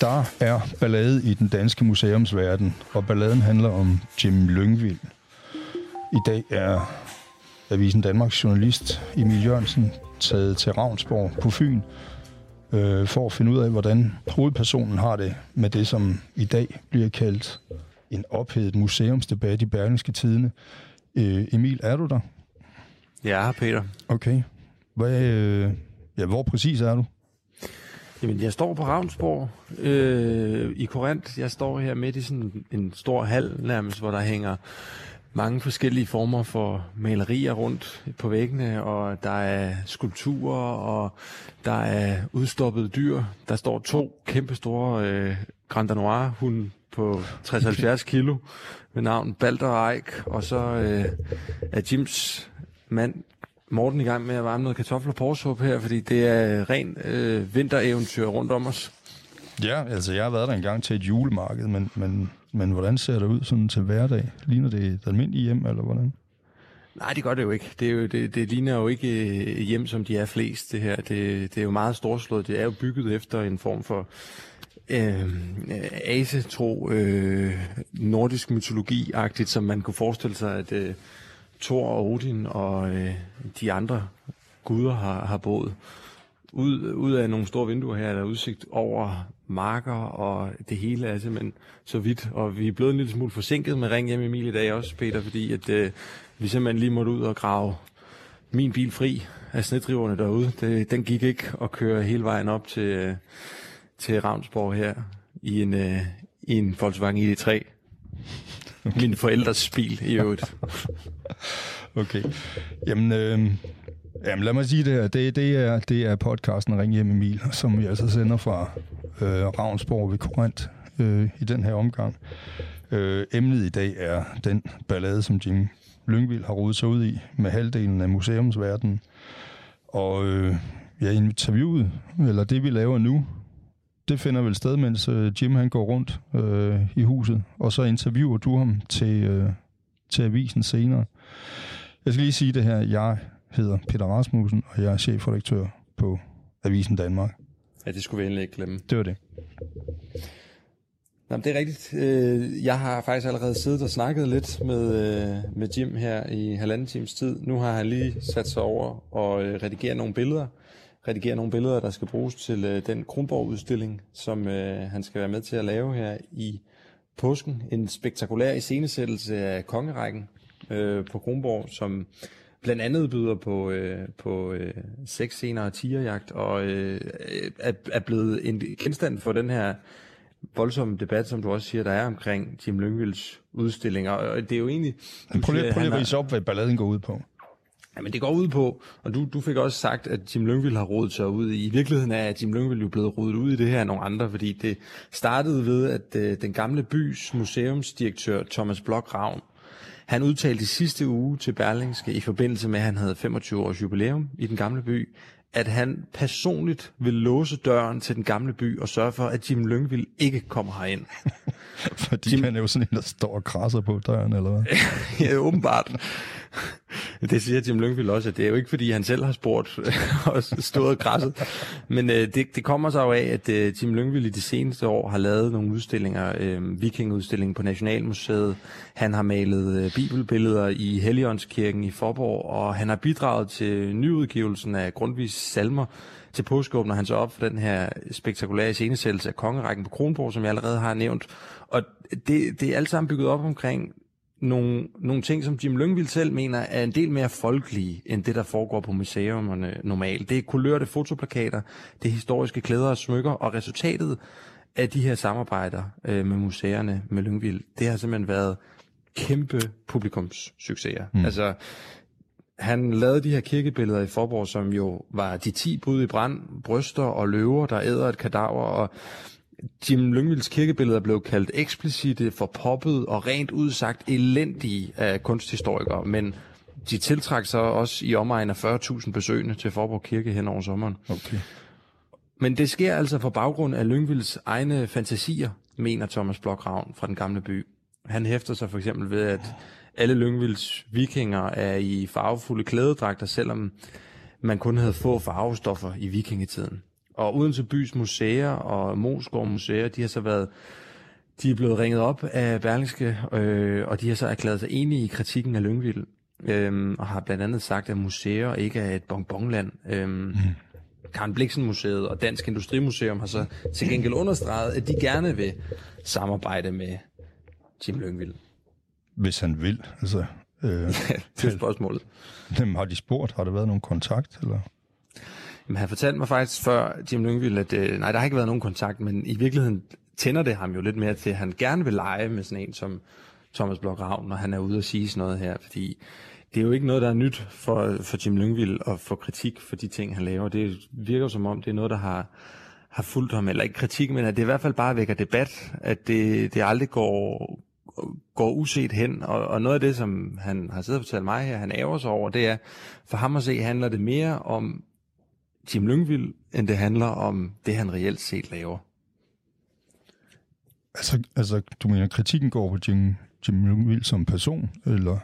Der er ballade i den danske museumsverden, og balladen handler om Jim Lyngvild. I dag er Avisen Danmarks journalist Emil Jørgensen taget til Ravnsborg på Fyn øh, for at finde ud af, hvordan hovedpersonen har det med det, som i dag bliver kaldt en ophedet museumsdebat i Berlingske Tidene. Øh, Emil, er du der? Ja, Peter. Okay. Hvad, øh, ja, hvor præcis er du? Jamen, jeg står på Ravnsborg øh, i Korinth. Jeg står her midt i sådan en stor hal nærmest, hvor der hænger mange forskellige former for malerier rundt på væggene, og der er skulpturer, og der er udstoppede dyr. Der står to kæmpestore øh, Grand Danois hun på 60-70 kilo med navn Balder Eik, og så øh, er Jims mand Morten i gang med at varme noget kartofler på her, fordi det er ren øh, vintereventyr rundt om os. Ja, altså jeg har været der engang til et julemarked, men, men, men hvordan ser det ud sådan til hverdag? Ligner det et almindeligt hjem, eller hvordan? Nej, det gør det jo ikke. Det, er jo, det, det ligner jo ikke øh, hjem, som de er flest, det her. Det, det er jo meget storslået. Det er jo bygget efter en form for øh, asetro, øh, nordisk mytologi-agtigt, som man kunne forestille sig, at øh, Thor og Odin og øh, de andre guder har, har boet. Ud, ud af nogle store vinduer her er der udsigt over marker, og det hele altså, er simpelthen så vidt. Og vi er blevet en lille smule forsinket med Ring hjem Emil i dag også, Peter, fordi at, øh, vi simpelthen lige måtte ud og grave min bil fri af snedriverne derude. Det, den gik ikke at køre hele vejen op til, øh, til Ravnsborg her i en, øh, i en Volkswagen ID3. Min forældres bil i øvrigt. okay. Jamen, øh, jamen, lad mig sige det her. Det, det, er, det er podcasten Ring hjem Emil, som vi altså sender fra øh, Ravnsborg ved Korint øh, i den her omgang. Øh, emnet i dag er den ballade, som Jim Lyngvild har rodet sig ud i med halvdelen af museumsverdenen. Og øh, ja, interviewet, eller det vi laver nu, det finder vel sted, mens øh, Jim han går rundt øh, i huset, og så interviewer du ham til, øh, til avisen senere. Jeg skal lige sige det her. Jeg hedder Peter Rasmussen, og jeg er chefredaktør på Avisen Danmark. Ja, det skulle vi endelig ikke glemme. Det var det. Nå, det er rigtigt. Øh, jeg har faktisk allerede siddet og snakket lidt med, øh, med Jim her i halvanden times tid. Nu har han lige sat sig over og øh, redigere nogle billeder redigere nogle billeder, der skal bruges til øh, den Kronborg-udstilling, som øh, han skal være med til at lave her i påsken. En spektakulær iscenesættelse af kongerækken øh, på Kronborg, som blandt andet byder på, øh, på øh, seks scener og tigerjagt, og øh, er, er blevet en genstand for den her voldsomme debat, som du også siger, der er omkring Jim Lyngvilds udstillinger. Og det er jo egentlig... Prøv lige, prøv lige at vise op, hvad balladen går ud på. Ja, men det går ud på, og du, du fik også sagt, at Jim Lyngvild har rodet sig ud i. I virkeligheden er, at Jim Lyngvild jo blevet rodet ud i det her af nogle andre, fordi det startede ved, at øh, den gamle bys museumsdirektør Thomas Blok Ravn, han udtalte i sidste uge til Berlingske i forbindelse med, at han havde 25 års jubilæum i den gamle by, at han personligt vil låse døren til den gamle by og sørge for, at Jim Lyngvild ikke kommer herind. Fordi Jim... han er jo sådan en, der står og krasser på døren, eller hvad? ja, åbenbart. Det siger Jim Lyngvild også, at det er jo ikke, fordi han selv har spurgt og stået græsset. Men øh, det, det kommer så jo af, at øh, Jim Lyngvild i de seneste år har lavet nogle udstillinger. Øh, Vikingudstillingen på Nationalmuseet. Han har malet øh, bibelbilleder i Helligåndskirken i Forborg, og han har bidraget til nyudgivelsen af Grundvis salmer til påskeåbner han så op for den her spektakulære scenesættelse af kongerækken på Kronborg, som jeg allerede har nævnt. Og det, det er alt sammen bygget op omkring nogle, nogle ting, som Jim Lyngvild selv mener er en del mere folkelige, end det, der foregår på museumerne normalt. Det er kulørte fotoplakater, det er historiske klæder og smykker, og resultatet af de her samarbejder øh, med museerne med Lyngvild, det har simpelthen været kæmpe publikumssucceser. Mm. Altså, han lavede de her kirkebilleder i Forborg, som jo var de 10 bud i brand, bryster og løver, der æder et kadaver, og Jim Lyngvilds kirkebilleder blev kaldt eksplicite, for poppet og rent udsagt elendige af kunsthistorikere, men de tiltrak sig også i omegn af 40.000 besøgende til Forborg Kirke hen over sommeren. Okay. Men det sker altså på baggrund af Lyngvilds egne fantasier, mener Thomas Blokravn fra den gamle by. Han hæfter sig for eksempel ved, at alle Lyngvilds vikinger er i farvefulde klædedragter, selvom man kun havde få farvestoffer i vikingetiden. Og Odense Bys museer og Moskov Museer, de har så været de er blevet ringet op af Berlingske, øh, og de har så erklæret sig enige i kritikken af Lyngvild, øh, og har blandt andet sagt, at museer ikke er et bonbonland. Øh, mm. Karen Bliksen Museet og Dansk Industrimuseum har så til gengæld understreget, at de gerne vil samarbejde med Tim Lyngvild. Hvis han vil, altså. Øh, det er spørgsmålet. Jamen, har de spurgt? Har der været nogen kontakt? Eller? Jamen, han fortalte mig faktisk før, Jim Lyngvild, at øh, nej, der har ikke været nogen kontakt, men i virkeligheden tænder det ham jo lidt mere til, at han gerne vil lege med sådan en som Thomas Blok Ravn, når han er ude og sige sådan noget her, fordi det er jo ikke noget, der er nyt for, for Jim Lyngvild at få kritik for de ting, han laver. Det virker som om, det er noget, der har, har fulgt ham, eller ikke kritik, men at det i hvert fald bare vækker debat, at det, det aldrig går, går uset hen, og, og noget af det, som han har siddet og fortalt mig her, han ærger sig over, det er, for ham at se, handler det mere om Jim Lyngvild, end det handler om det, han reelt set laver. Altså, altså du mener, kritikken går på Jim, Jim Lyngvild som person, eller?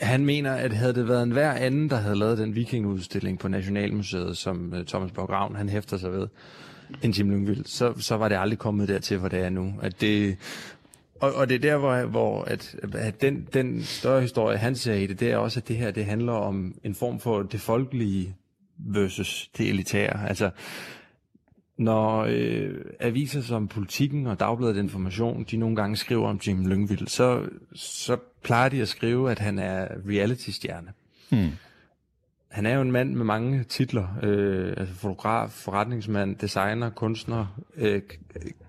Han mener, at havde det været en hver anden, der havde lavet den vikingudstilling på Nationalmuseet, som uh, Thomas Borg Ravn, han hæfter sig ved, end Jim Lyngvild, så, så var det aldrig kommet dertil, hvor det er nu. At det, og, og det er der, hvor, hvor at, at den, den større historie, han ser i det, det er også, at det her det handler om en form for det folkelige versus det elitære. Altså, når øh, aviser som Politikken og Dagbladet Information, de nogle gange skriver om Jim Lyngvild, så, så plejer de at skrive, at han er reality-stjerne. Hmm. Han er jo en mand med mange titler, øh, altså fotograf, forretningsmand, designer, kunstner, øh,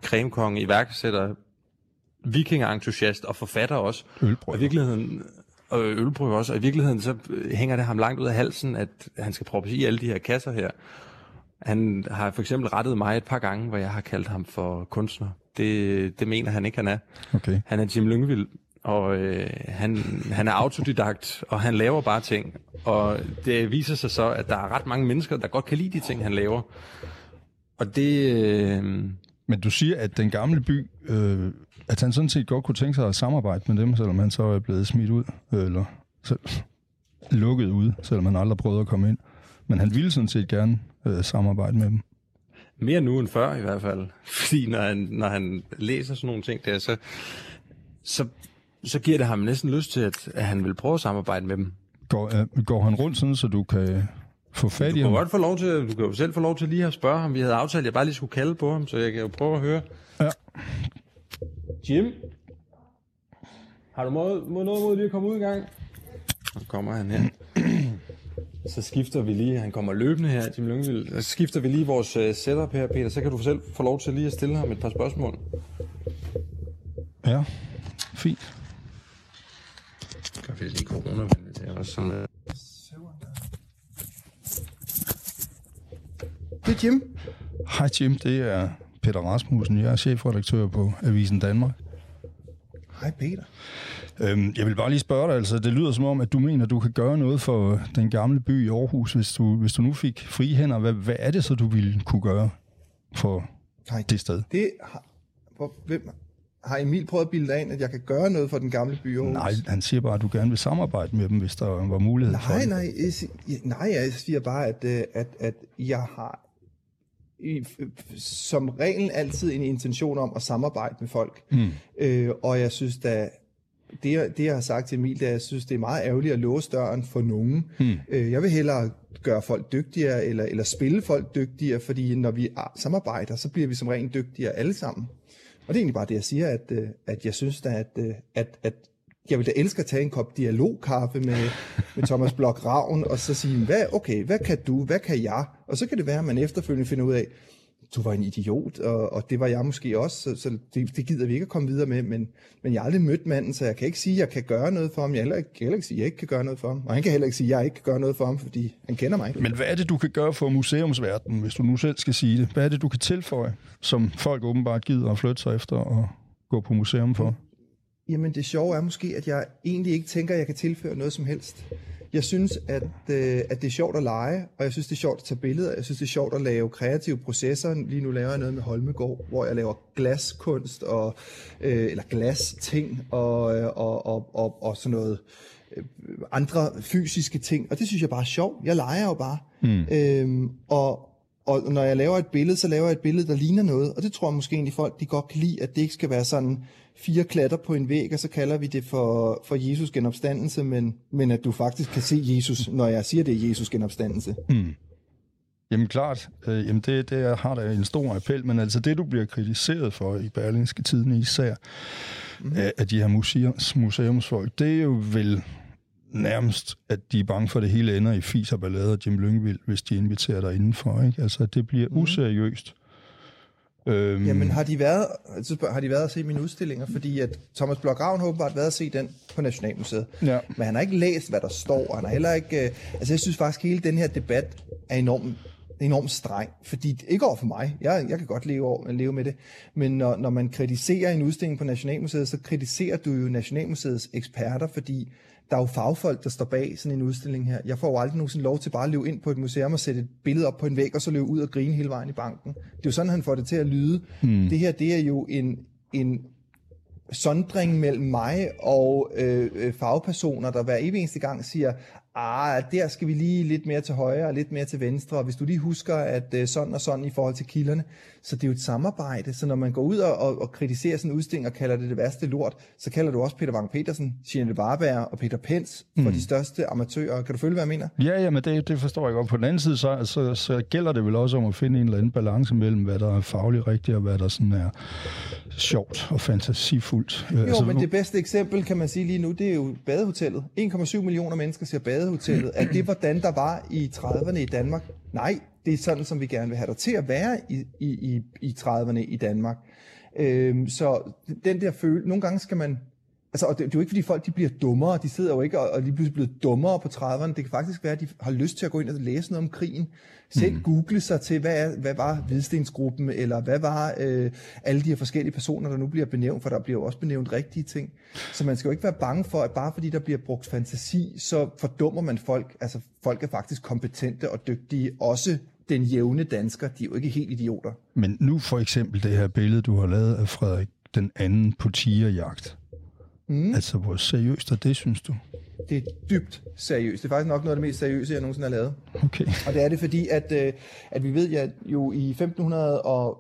cremekonge, iværksætter, vikingentusiast og forfatter også. Ølbrød. Og i virkeligheden, og ølbrød også, og i virkeligheden så hænger det ham langt ud af halsen, at han skal proppes i alle de her kasser her. Han har for eksempel rettet mig et par gange, hvor jeg har kaldt ham for kunstner. Det, det mener han ikke, han er. Okay. Han er Jim Lyngvild, og øh, han, han er autodidakt, og han laver bare ting. Og det viser sig så, at der er ret mange mennesker, der godt kan lide de ting, han laver. Og det... Øh... Men du siger, at den gamle by, øh, at han sådan set godt kunne tænke sig at samarbejde med dem, selvom han så er blevet smidt ud, eller så, lukket ud, selvom han aldrig prøvede at komme ind. Men han ville sådan set gerne øh, samarbejde med dem. Mere nu end før i hvert fald. Fordi når han, når han læser sådan nogle ting der, så, så, så giver det ham næsten lyst til, at, at han vil prøve at samarbejde med dem. Går, øh, går han rundt sådan, så du kan få fat i ham? Du kan godt få lov til, du kan jo selv få lov til lige at spørge ham. Vi havde aftalt, at jeg bare lige skulle kalde på ham, så jeg kan jo prøve at høre. Ja. Jim? Har du måde, måde noget mod lige at komme ud i gang? Så kommer han her. Så skifter vi lige, han kommer løbende her, Jim Lyngvild. Så skifter vi lige vores uh, setup her, Peter. Så kan du selv få lov til lige at stille ham et par spørgsmål. Ja, fint. Kan vi lige corona til også sådan uh... Det er Jim. Hej Jim, det er Peter Rasmussen. Jeg er chefredaktør på Avisen Danmark. Hej Peter. Øhm, jeg vil bare lige spørge dig, altså det lyder som om, at du mener, at du kan gøre noget for den gamle by i Aarhus, hvis du, hvis du nu fik fri hænder. Hvad, hvad er det så, du ville kunne gøre for Nej, det sted? Det har, hvor, hvem, har Emil prøvet at bilde dig ind, at jeg kan gøre noget for den gamle by i Aarhus? Nej, han siger bare, at du gerne vil samarbejde med dem, hvis der var mulighed nej, for det. Nej, jeg, nej, jeg siger bare, at, øh, at, at jeg har i, som regel altid en intention om at samarbejde med folk. Mm. Øh, og jeg synes da, det, det jeg har sagt til Emil, det er, at jeg synes, det er meget ærgerligt at låse døren for nogen. Mm. Øh, jeg vil hellere gøre folk dygtigere, eller, eller spille folk dygtigere, fordi når vi samarbejder, så bliver vi som regel dygtigere alle sammen. Og det er egentlig bare det, jeg siger, at, øh, at jeg synes da, at, øh, at, at jeg vil da elske at tage en kop dialogkaffe med, med Thomas Blok Ravn, og så sige, hvad, okay, hvad kan du, hvad kan jeg? Og så kan det være, at man efterfølgende finder ud af, du var en idiot, og, og det var jeg måske også, så, så det, det gider vi ikke at komme videre med, men, men jeg har aldrig mødt manden, så jeg kan ikke sige, at jeg kan gøre noget for ham. Jeg heller ikke, heller ikke sige, at jeg ikke kan gøre noget for ham. Og han kan heller ikke sige, at jeg ikke kan gøre noget for ham, fordi han kender mig. Men hvad er det, du kan gøre for museumsverdenen, hvis du nu selv skal sige det? Hvad er det, du kan tilføje, som folk åbenbart gider at flytte sig efter og gå på museum for? Jamen det sjove er måske, at jeg egentlig ikke tænker, at jeg kan tilføre noget som helst. Jeg synes, at, øh, at det er sjovt at lege, og jeg synes, det er sjovt at tage billeder. Jeg synes, det er sjovt at lave kreative processer. Lige nu laver jeg noget med Holmegård, hvor jeg laver glaskunst, og, øh, eller glasting, og, og, og, og, og sådan noget andre fysiske ting, og det synes jeg bare er sjovt. Jeg leger jo bare. Mm. Øhm, og, og når jeg laver et billede, så laver jeg et billede, der ligner noget, og det tror jeg måske egentlig folk, de godt kan lide, at det ikke skal være sådan fire klatter på en væg, og så kalder vi det for, for Jesus genopstandelse, men, men at du faktisk kan se Jesus, når jeg siger, det er Jesus genopstandelse. Mm. Jamen klart, øh, jamen det, det har da en stor appel, men altså det, du bliver kritiseret for i Berlingske Tiden især, mm. af, af de her museums, museumsfolk, det er jo vel nærmest, at de er bange for, at det hele ender i fis og ballade og Jim Lyngvild, hvis de inviterer dig indenfor. Ikke? Altså, det bliver mm. useriøst. Øhm. Jamen, har de været, altså, har de været at se mine udstillinger? Fordi at Thomas Blok Ravn har åbenbart været at se den på Nationalmuseet. Ja. Men han har ikke læst, hvad der står. Han har heller ikke... Øh, altså, jeg synes faktisk, at hele den her debat er enormt enormt streng, fordi ikke over for mig, jeg, jeg kan godt leve, over, leve med det, men når, når man kritiserer en udstilling på Nationalmuseet, så kritiserer du jo Nationalmuseets eksperter, fordi der er jo fagfolk, der står bag sådan en udstilling her. Jeg får jo aldrig nogensinde lov til bare at løbe ind på et museum og sætte et billede op på en væg, og så løbe ud og grine hele vejen i banken. Det er jo sådan, han får det til at lyde. Hmm. Det her, det er jo en, en sondring mellem mig og øh, øh fagpersoner, der hver evig eneste gang siger, ah, der skal vi lige lidt mere til højre og lidt mere til venstre, og hvis du lige husker, at øh, sådan og sådan i forhold til kilderne, så det er jo et samarbejde, så når man går ud og, og, og kritiserer sådan en udstilling og kalder det det værste lort, så kalder du også Peter Wang Petersen, Jeanette Barberg og Peter Pence for mm. de største amatører. Kan du følge, hvad jeg mener? Ja, ja, men det, det forstår jeg godt. På den anden side, så, så, så gælder det vel også om at finde en eller anden balance mellem, hvad der er fagligt rigtigt, og hvad der sådan er sjovt og fantasifuldt. Jo, altså, men nu... det bedste eksempel, kan man sige lige nu, det er jo badehotellet. 1,7 millioner mennesker ser badehotellet. Er det, hvordan der var i 30'erne i Danmark? Nej, det er sådan, som vi gerne vil have dig til at være i, i, i, i 30'erne i Danmark. Øhm, så den der følelse, nogle gange skal man, altså, og det, det er jo ikke, fordi folk de bliver dummere, de sidder jo ikke og, og lige pludselig blevet dummere på 30'erne, det kan faktisk være, at de har lyst til at gå ind og læse noget om krigen, selv mm. google sig til, hvad, er, hvad var Hvidstensgruppen, eller hvad var øh, alle de her forskellige personer, der nu bliver benævnt, for der bliver jo også benævnt rigtige ting. Så man skal jo ikke være bange for, at bare fordi der bliver brugt fantasi, så fordummer man folk. Altså folk er faktisk kompetente og dygtige, også den jævne dansker, de er jo ikke helt idioter. Men nu for eksempel det her billede, du har lavet af Frederik den anden på tigerjagt. Mm. Altså, hvor seriøst er det, synes du? Det er dybt seriøst. Det er faktisk nok noget af det mest seriøse, jeg nogensinde har lavet. Okay. Og det er det, fordi at, øh, at vi ved, at jo i 1500 og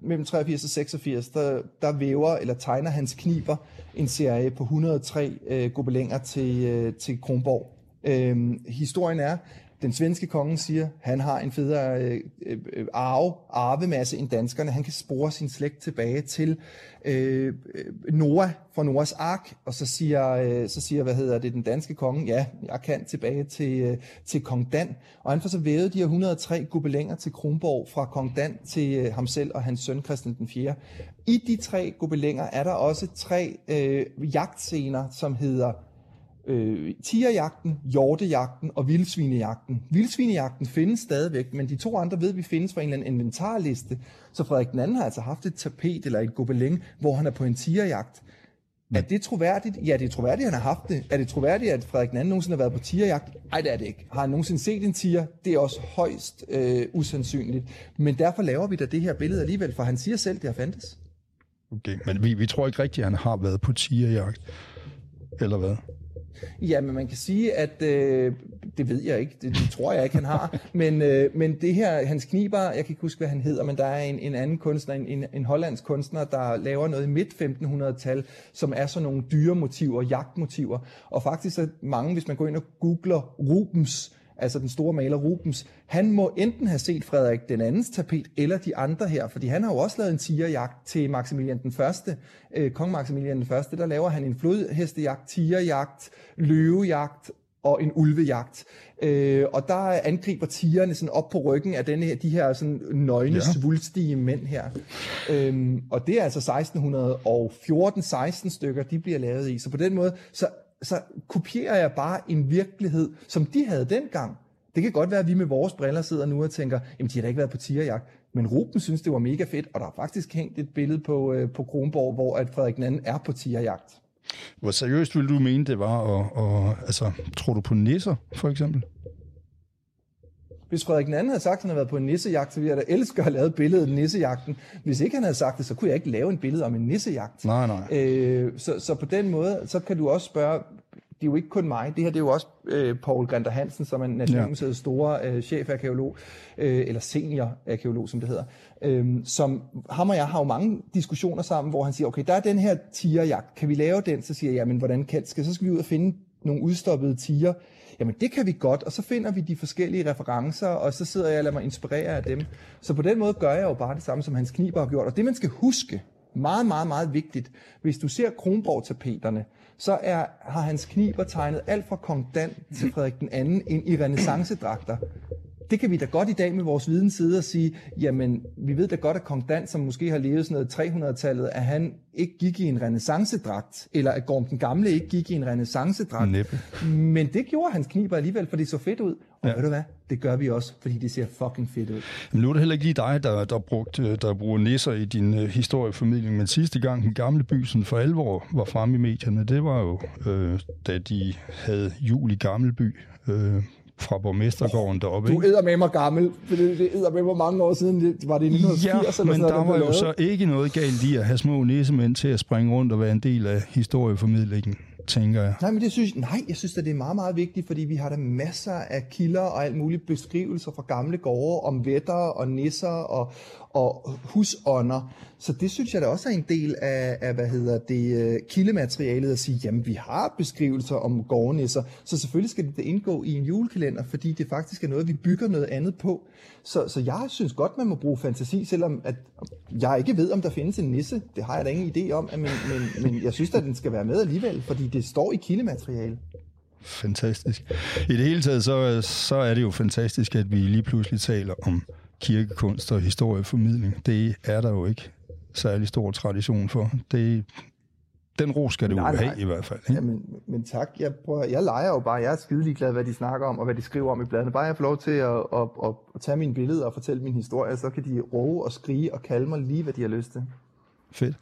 mellem 83 og 86, der, der væver eller tegner hans kniber en serie på 103 øh, gobelænger til, øh, til Kronborg. Øhm, historien er, den svenske konge siger, han har en federe øh, øh, arve, arvemasse end danskerne. Han kan spore sin slægt tilbage til øh, Noah fra Noahs ark, og så siger, øh, så siger, hvad hedder det, den danske konge, ja, jeg kan tilbage til, øh, til kong Dan. Og han får så vævet de her 103 gobelænger til Kronborg fra kong Dan til øh, ham selv og hans søn Christian den 4. I de tre gobelænger er der også tre øh, jagtscener, som hedder øh, tigerjagten, hjortejagten og vildsvinejagten. Vildsvinejagten findes stadigvæk, men de to andre ved vi findes fra en eller anden inventarliste. Så Frederik den anden har altså haft et tapet eller et gobeling, hvor han er på en tigerjagt. Er det troværdigt? Ja, det er troværdigt, han har haft det. Er det troværdigt, at Frederik anden nogensinde har været på tigerjagt? Nej, det er det ikke. Har han nogensinde set en tiger? Det er også højst øh, usandsynligt. Men derfor laver vi da det her billede alligevel, for han siger selv, det har fandtes. Okay, men vi, vi tror ikke rigtigt, at han har været på tigerjagt. Eller hvad? Ja, men man kan sige, at øh, det ved jeg ikke, det, det tror jeg ikke, han har, men, øh, men det her, hans kniber, jeg kan ikke huske, hvad han hedder, men der er en, en anden kunstner, en, en, en hollandsk kunstner, der laver noget i midt 1500-tal, som er sådan nogle dyremotiver, jagtmotiver, og faktisk er mange, hvis man går ind og googler Rubens, altså den store maler Rubens, han må enten have set Frederik den andens tapet, eller de andre her, fordi han har jo også lavet en tigerjagt til Maximilian den første, øh, kong Maximilian den første, der laver han en flodhestejagt, tigerjagt, løvejagt og en ulvejagt. Øh, og der angriber tigerne sådan op på ryggen af denne her, de her sådan nøgne, ja. svulstige mænd her. Øhm, og det er altså 1614-16 stykker, de bliver lavet i. Så på den måde, så så kopierer jeg bare en virkelighed, som de havde dengang. Det kan godt være, at vi med vores briller sidder nu og tænker, jamen de har da ikke været på tigerjagt. Men Ruben synes, det var mega fedt, og der er faktisk hængt et billede på, øh, på Kronborg, hvor at Frederik II er på tigerjagt. Hvor seriøst ville du mene, det var? Og, og, altså, tror du på nisser, for eksempel? Hvis Frederik II havde sagt, at han havde været på en nissejagt, så ville jeg da elske at lavet billedet af nissejagten. Hvis ikke han havde sagt det, så kunne jeg ikke lave en billede om en nissejagt. Nej, nej. Øh, så, så på den måde, så kan du også spørge, er jo ikke kun mig. Det her det er jo også øh, Paul Granter Hansen, som er Nationalmuseets store øh, chefarkeolog, øh, eller seniorarkeolog, som det hedder. Øh, som ham og jeg har jo mange diskussioner sammen, hvor han siger, okay, der er den her tigerjagt. Kan vi lave den? Så siger jeg, men hvordan kan skal, Så skal vi ud og finde nogle udstoppede tiger. Jamen det kan vi godt, og så finder vi de forskellige referencer, og så sidder jeg og lader mig inspirere af dem. Så på den måde gør jeg jo bare det samme, som Hans Kniber har gjort. Og det man skal huske, meget, meget, meget vigtigt, hvis du ser Kronborg-tapeterne, så er, har Hans Kniber tegnet alt fra Kong Dan til Frederik den anden ind i renaissancedragter det kan vi da godt i dag med vores viden sidde og sige, jamen, vi ved da godt, at kong Dan, som måske har levet sådan noget 300-tallet, at han ikke gik i en renaissancedragt, eller at Gorm den Gamle ikke gik i en renaissancedragt. Næppe. Men det gjorde hans kniber alligevel, for det så fedt ud. Og ja. ved du hvad? Det gør vi også, fordi det ser fucking fedt ud. Men nu er det heller ikke lige dig, der, der, brugt, der bruger nisser i din uh, historieformidling, men sidste gang den gamle by sådan for alvor var fremme i medierne, det var jo, øh, da de havde jul i Gammelby, øh, fra borgmestergården deroppe. Du æder med mig gammel, det, æder med mig mange år siden. Det, var det i 1980 ja, eller men sådan der noget, var jo lavet? så ikke noget galt i at have små nissemænd til at springe rundt og være en del af historieformidlingen, tænker jeg. Nej, men det synes, nej, jeg synes, at det er meget, meget vigtigt, fordi vi har der masser af kilder og alt muligt beskrivelser fra gamle gårde om vætter og nisser og, og husånder. Så det synes jeg da også er en del af, af hvad hedder det, øh, kildematerialet at sige, jamen vi har beskrivelser om gårdnisser, så selvfølgelig skal det indgå i en julekalender, fordi det faktisk er noget, vi bygger noget andet på. Så, så jeg synes godt, man må bruge fantasi, selvom at jeg ikke ved, om der findes en nisse. Det har jeg da ingen idé om, men, men, men jeg synes at den skal være med alligevel, fordi det står i kildematerialet. Fantastisk. I det hele taget, så, så er det jo fantastisk, at vi lige pludselig taler om kirkekunst og historieformidling. Det er der jo ikke særlig stor tradition for. Det, den ro skal det jo Nej, nej. have i hvert fald. Ikke? Ja, men, men tak. Jeg, prøver, jeg leger jo bare. Jeg er skidelig glad, hvad de snakker om, og hvad de skriver om i bladene. Bare jeg får lov til at, at, at, at tage mine billeder og fortælle min historie, så kan de råbe og skrige og kalde mig lige, hvad de har lyst til. Fedt.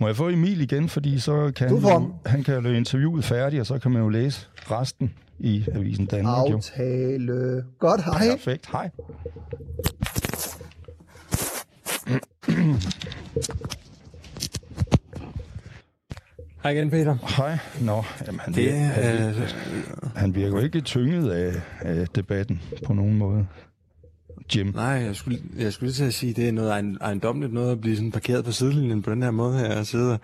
Må jeg få Emil igen, fordi så kan han, jo, han kan jo interviewet færdigt, og så kan man jo læse resten i Avisen Danmark. Jo. Aftale. Godt, hej. Perfekt. Hej. Hej igen, Peter. Hej. Nå, jamen, han, Det virker, han, er... virker, han virker jo ikke tynget af, af debatten på nogen måde. Jim. Nej, jeg skulle, jeg skulle lige til at sige, det er noget ejendomligt noget at blive sådan parkeret på sidelinjen på den her måde her og sidde og,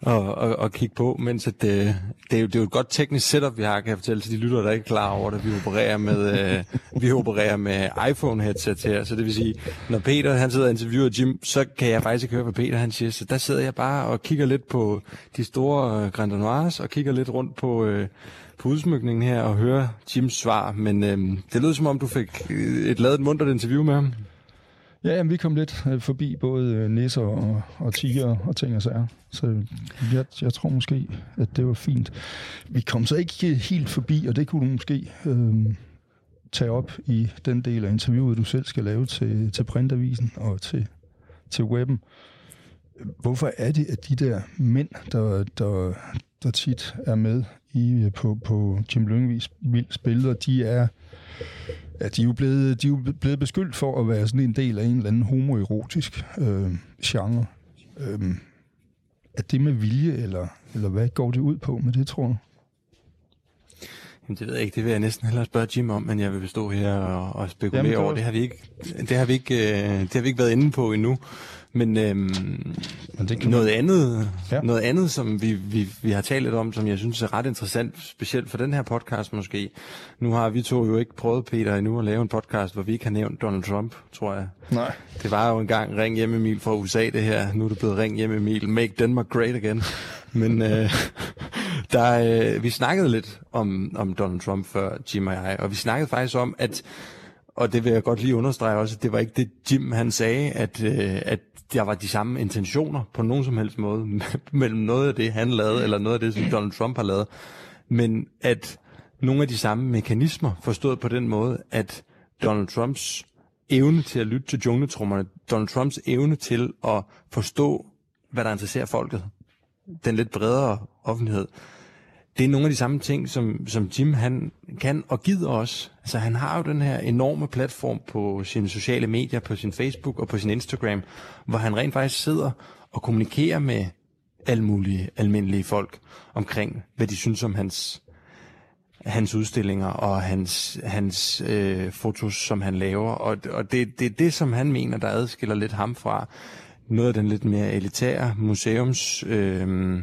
og, og kigge på, mens at, øh, det, er jo, det er jo et godt teknisk setup, vi har, kan jeg fortælle til de lyttere, der ikke er klar over det. Vi opererer med, øh, vi opererer med iPhone-headset her, så det vil sige, når Peter han sidder og interviewer Jim, så kan jeg faktisk ikke høre, hvad Peter han siger. Så der sidder jeg bare og kigger lidt på de store øh, Grand Noirs, og kigger lidt rundt på, øh, på udsmykningen her og hører Jims svar. Men øh, det lød som om, du fik øh, et lavet muntert interview med ham. Ja, jamen, vi kom lidt øh, forbi både øh, nisser og, og tiger og ting og sager. Så jeg, jeg tror måske, at det var fint. Vi kom så ikke øh, helt forbi, og det kunne du måske øh, tage op i den del af interviewet, du selv skal lave til, til printavisen og til, til webben. Hvorfor er det, at de der mænd, der, der, der tit er med i, øh, på, på Jim Lyngvigs billeder, de er Ja, de er jo blevet, de er jo blevet beskyldt for at være sådan en del af en eller anden homoerotisk øh, genre. Øh, er det med vilje, eller, eller hvad går det ud på med det, tror du? Jamen, det ved jeg ikke. Det vil jeg næsten hellere spørge Jim om, men jeg vil stå her og, og spekulere Jamen, det var- over. Det har vi ikke, det har vi ikke, øh, det har vi ikke været inde på endnu. Men øhm, Men det noget andet, ja. noget andet, som vi, vi, vi har talt lidt om, som jeg synes er ret interessant, specielt for den her podcast måske. Nu har vi to jo ikke prøvet, Peter, endnu at lave en podcast, hvor vi ikke har nævnt Donald Trump, tror jeg. Nej. Det var jo engang Ring hjem Emil fra USA, det her. Nu er det blevet Ring hjem Emil. Make Denmark great again. Men øh, der, øh, vi snakkede lidt om, om Donald Trump før, Jim og jeg, og vi snakkede faktisk om, at og det vil jeg godt lige understrege også, at det var ikke det Jim han sagde, at, øh, at der var de samme intentioner på nogen som helst måde mellem noget af det, han lavede, eller noget af det, som Donald Trump har lavet. Men at nogle af de samme mekanismer, forstået på den måde, at Donald Trumps evne til at lytte til jungletrummerne, Donald Trumps evne til at forstå, hvad der interesserer folket, den lidt bredere offentlighed, det er nogle af de samme ting, som, som Jim han kan og gider os. Altså han har jo den her enorme platform på sine sociale medier, på sin Facebook og på sin Instagram, hvor han rent faktisk sidder og kommunikerer med alle mulige almindelige folk omkring, hvad de synes om hans, hans udstillinger og hans, hans øh, fotos, som han laver. Og, og det, det er det, som han mener, der adskiller lidt ham fra noget af den lidt mere elitære museums... Øh,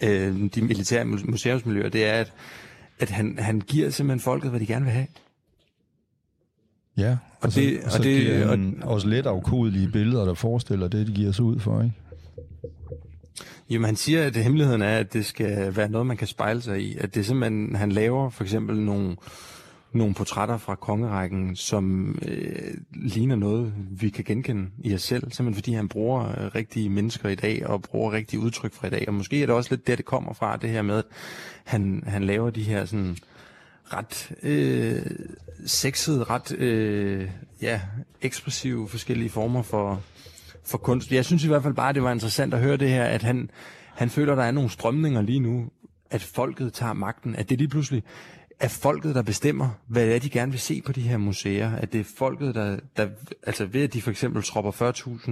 øh, de militære museumsmiljøer, det er, at, at han, han giver simpelthen folket, hvad de gerne vil have. Ja, og, og det, og, så det, giver han og, også let afkodelige billeder, der forestiller det, de giver sig ud for, ikke? Jamen han siger, at hemmeligheden er, at det skal være noget, man kan spejle sig i. At det simpelthen, han laver for eksempel nogle, nogle portrætter fra kongerækken, som øh, ligner noget, vi kan genkende i os selv. Simpelthen fordi han bruger øh, rigtige mennesker i dag, og bruger rigtige udtryk fra i dag. Og måske er det også lidt der, det kommer fra, det her med, at han, han laver de her sådan ret øh, sexede, ret øh, ja, ekspressive forskellige former for, for kunst. Jeg synes i hvert fald bare, det var interessant at høre det her, at han, han føler, der er nogle strømninger lige nu, at folket tager magten, at det lige pludselig er folket, der bestemmer, hvad det er, de gerne vil se på de her museer. At det er folket, der, der altså ved at de for eksempel tropper 40.000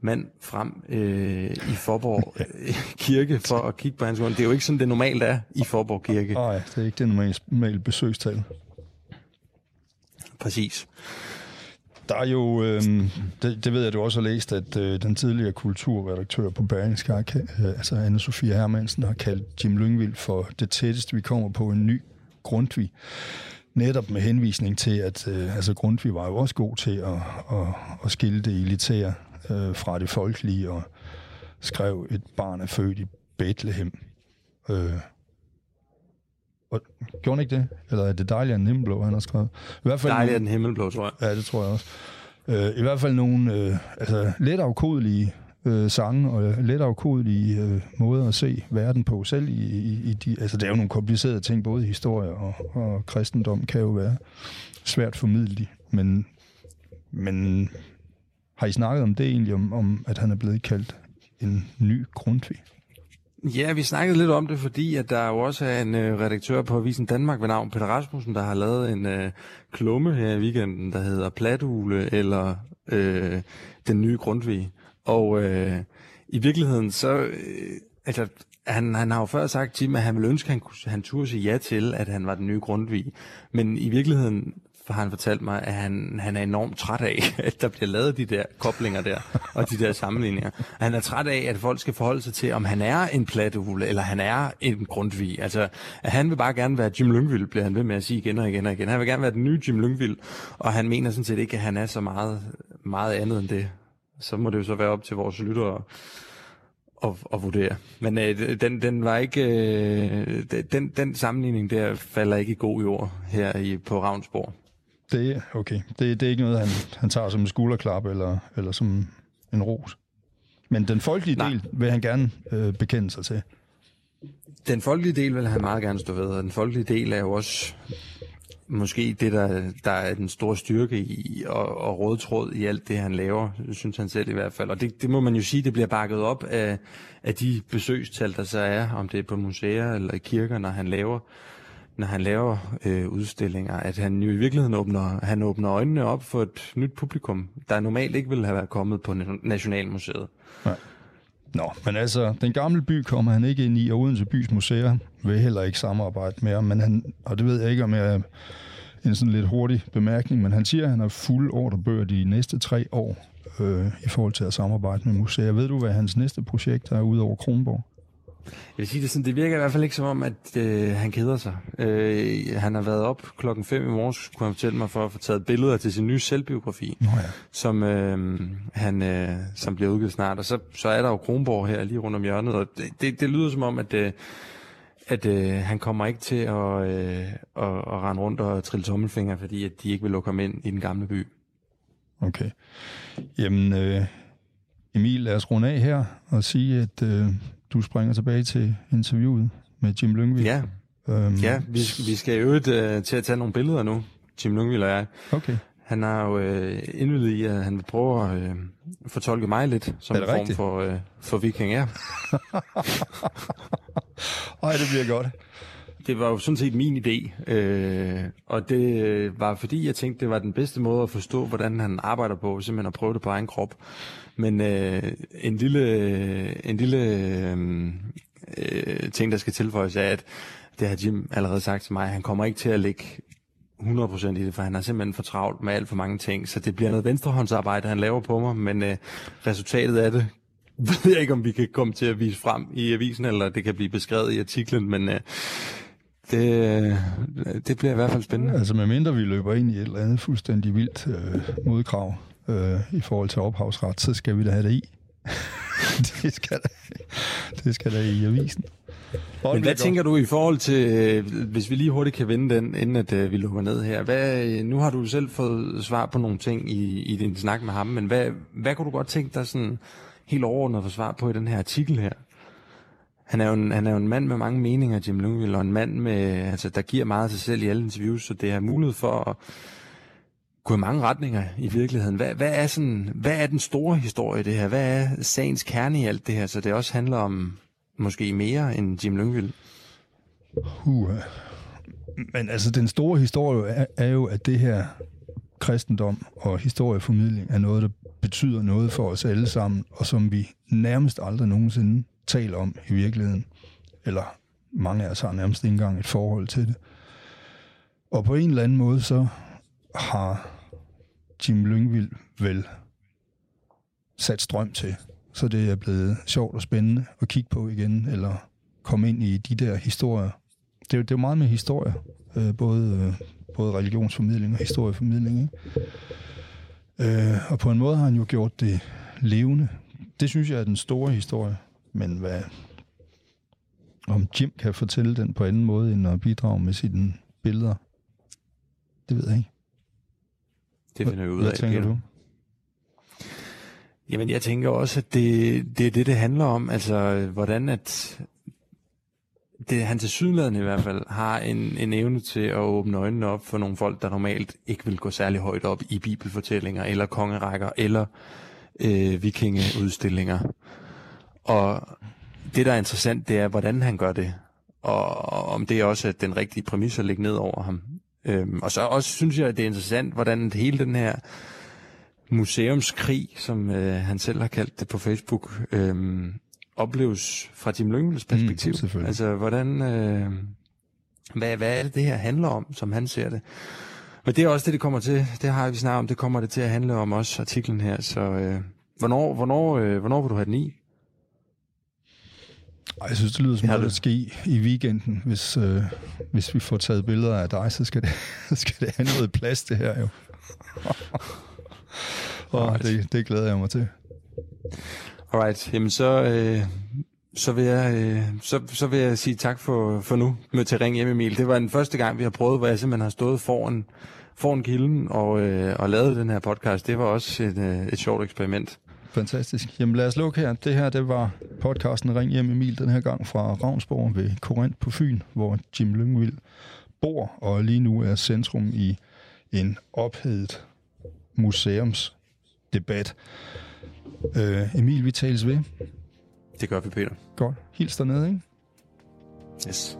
mand frem øh, i Forborg øh, Kirke for at kigge på hans grund. Det er jo ikke sådan, det normalt er i Forborg Kirke. Nej, det er ikke det normale besøgstal. Præcis. Der er jo, øh, det, det ved jeg, du også har læst, at øh, den tidligere kulturredaktør på Berlingske, øh, altså Anne-Sophie Hermansen, har kaldt Jim Lyngvild for det tætteste, vi kommer på en ny Grundtvig. Netop med henvisning til, at øh, altså Grundtvig var jo også god til at, at, at skille det elitære øh, fra det folkelige, og skrev, et barn er født i Bethlehem. Øh, og, gjorde han ikke det? Eller er det dejligt, at den himmelblå, han har skrevet? I hvert fald dejligt, at den himmelblå, tror jeg. Ja, det tror jeg også. Øh, I hvert fald nogle øh, altså, let afkodelige øh, sange og let afkodelige øh, måder at se verden på. Selv i, i, i de, altså, det er jo nogle komplicerede ting, både historie og, og kristendom kan jo være svært formidlet, men, men har I snakket om det egentlig, om, om at han er blevet kaldt en ny Grundtvig? Ja, vi snakkede lidt om det, fordi at der jo også er en øh, redaktør på Avisen Danmark ved navn Peter Rasmussen, der har lavet en øh, klumme her i weekenden, der hedder Platule eller øh, Den nye Grundtvig. Og øh, i virkeligheden så, øh, altså han, han har jo før sagt til at han ville ønske, at han, han turde sige ja til, at han var den nye Grundtvig. Men i virkeligheden har han fortalt mig, at han, han er enormt træt af, at der bliver lavet de der koblinger der, og de der sammenligninger. Han er træt af, at folk skal forholde sig til, om han er en plattehule, eller han er en grundvig. Altså, at han vil bare gerne være Jim Lyngvild, bliver han ved med at sige igen og igen og igen. Han vil gerne være den nye Jim Lyngvild, og han mener sådan set ikke, at han er så meget, meget andet end det. Så må det jo så være op til vores lyttere at, at vurdere. Men øh, den, den var ikke øh, den, den sammenligning der falder ikke i god jord her i, på Ravnsborg. Det er okay. Det, det er ikke noget, han, han tager som en skulderklap eller, eller som en ros. Men den folkelige Nej. del vil han gerne øh, bekende sig til. Den folkelige del vil han meget gerne stå ved, og den folkelige del er jo også måske det, der, der er den store styrke i, og, og rådtråd i alt det, han laver, synes han selv i hvert fald. Og det, det må man jo sige, det bliver bakket op af, af de besøgstal, der så er, om det er på museer eller i kirker, når han laver når han laver øh, udstillinger, at han jo i virkeligheden åbner, han åbner øjnene op for et nyt publikum, der normalt ikke ville have været kommet på Nationalmuseet. Nej. Nå, men altså, den gamle by kommer han ikke ind i, og Odense Bys Museer vil heller ikke samarbejde med men han, og det ved jeg ikke, om jeg en sådan lidt hurtig bemærkning, men han siger, at han har fuld ordrebøger de næste tre år øh, i forhold til at samarbejde med museer. Ved du, hvad hans næste projekt er udover Kronborg? Jeg vil sige det sådan, det virker i hvert fald ikke som om, at øh, han keder sig. Øh, han har været op klokken 5 i morges, kunne han fortælle mig, for at få taget billeder til sin nye selvbiografi, Nå ja. som, øh, han, øh, som bliver udgivet snart. Og så, så er der jo Kronborg her lige rundt om hjørnet, og det, det, det lyder som om, at... Øh, at øh, han kommer ikke til at, øh, at, at rende rundt og trille tommelfinger, fordi at de ikke vil lukke ham ind i den gamle by. Okay. Jamen, øh, Emil, lad os runde af her og sige, at øh, du springer tilbage til interviewet med Jim Lyngvild. Ja, øhm, ja vi, vi skal jo uh, til at tage nogle billeder nu, Jim Lyngvild og jeg. Okay. Han har jo uh, indvildet i, at han vil prøve at uh, fortolke mig lidt som en form for, uh, for viking, ja. Ej, det bliver godt. Det var jo sådan set min idé, øh, og det var fordi, jeg tænkte, det var den bedste måde at forstå, hvordan han arbejder på, simpelthen at prøve det på egen krop. Men øh, en lille, øh, en lille øh, øh, ting, der skal tilføjes, er, at det har Jim allerede sagt til mig, han kommer ikke til at lægge 100% i det, for han har simpelthen for travlt med alt for mange ting, så det bliver noget venstrehåndsarbejde, han laver på mig, men øh, resultatet af det ved jeg ikke, om vi kan komme til at vise frem i avisen, eller det kan blive beskrevet i artiklen, men øh, det, øh, det bliver i hvert fald spændende. Altså medmindre vi løber ind i et eller andet fuldstændig vildt øh, modkrav øh, i forhold til ophavsret, så skal vi da have det i. det, skal da, det skal da i avisen. Men hvad tænker du i forhold til, øh, hvis vi lige hurtigt kan vende den, inden at øh, vi lukker ned her. Hvad, nu har du selv fået svar på nogle ting i, i din snak med ham, men hvad, hvad kunne du godt tænke dig sådan helt overordnet at få svar på i den her artikel her? Han er, jo en, han er jo en mand med mange meninger, Jim Lyngvild, og en mand, med, altså, der giver meget af sig selv i alle interviews, så det er mulighed for at gå i mange retninger i virkeligheden. Hvad, hvad, er sådan, hvad er den store historie i det her? Hvad er sagens kerne i alt det her, så det også handler om måske mere end Jim Lyngvild? Uh, men altså, den store historie er, er jo, at det her kristendom og historieformidling er noget, der betyder noget for os alle sammen, og som vi nærmest aldrig nogensinde taler om i virkeligheden. Eller mange af os har nærmest ikke engang et forhold til det. Og på en eller anden måde, så har Jim Lyngvild vel sat strøm til, så det er blevet sjovt og spændende at kigge på igen, eller komme ind i de der historier. Det er jo, det er meget med historie, øh, både, øh, både religionsformidling og historieformidling. Ikke? Øh, og på en måde har han jo gjort det levende. Det synes jeg er den store historie. Men hvad, om Jim kan fortælle den på anden måde, end at bidrage med sine billeder, det ved jeg ikke. Det finder vi ud af. Hvad tænker Peter. du? Jamen, jeg tænker også, at det, det er det, det handler om. Altså, hvordan at det, han til sydlandet i hvert fald har en, en evne til at åbne øjnene op for nogle folk, der normalt ikke vil gå særlig højt op i bibelfortællinger, eller kongerækker, eller øh, vikingeudstillinger. Og det, der er interessant, det er, hvordan han gør det, og om det er også den rigtige præmis at lægge ned over ham. Øhm, og så også synes jeg, at det er interessant, hvordan hele den her museumskrig, som øh, han selv har kaldt det på Facebook, øh, opleves fra Jim Lyngvilds perspektiv. selvfølgelig. altså, hvordan... Øh, hvad, hvad er det, det her handler om, som han ser det? Men det er også det, det kommer til. Det har vi snart om. Det kommer det til at handle om også, artiklen her. Så øh, hvornår, hvornår, øh, hvornår vil du have den i? Jeg synes, det lyder som noget, der du. sker i weekenden. Hvis, øh, hvis vi får taget billeder af dig, så skal det, skal det have noget plads, det her jo. og det, det glæder jeg mig til. Alright, jamen så, øh, så, vil jeg, øh, så, så vil jeg sige tak for, for nu med til Ring hjem Emil. Det var den første gang, vi har prøvet, hvor jeg simpelthen har stået foran, foran kilden og, øh, og lavet den her podcast. Det var også et, øh, et sjovt eksperiment. Fantastisk. Jamen lad os lukke her. Det her, det var podcasten Ring hjem Emil, den her gang fra Ravnsborg ved Korint på Fyn, hvor Jim Lyngvild bor, og lige nu er centrum i en ophedet museumsdebat. Øh, Emil, vi tales ved. Det gør vi, Peter. Godt. Hils dernede, ikke? Yes.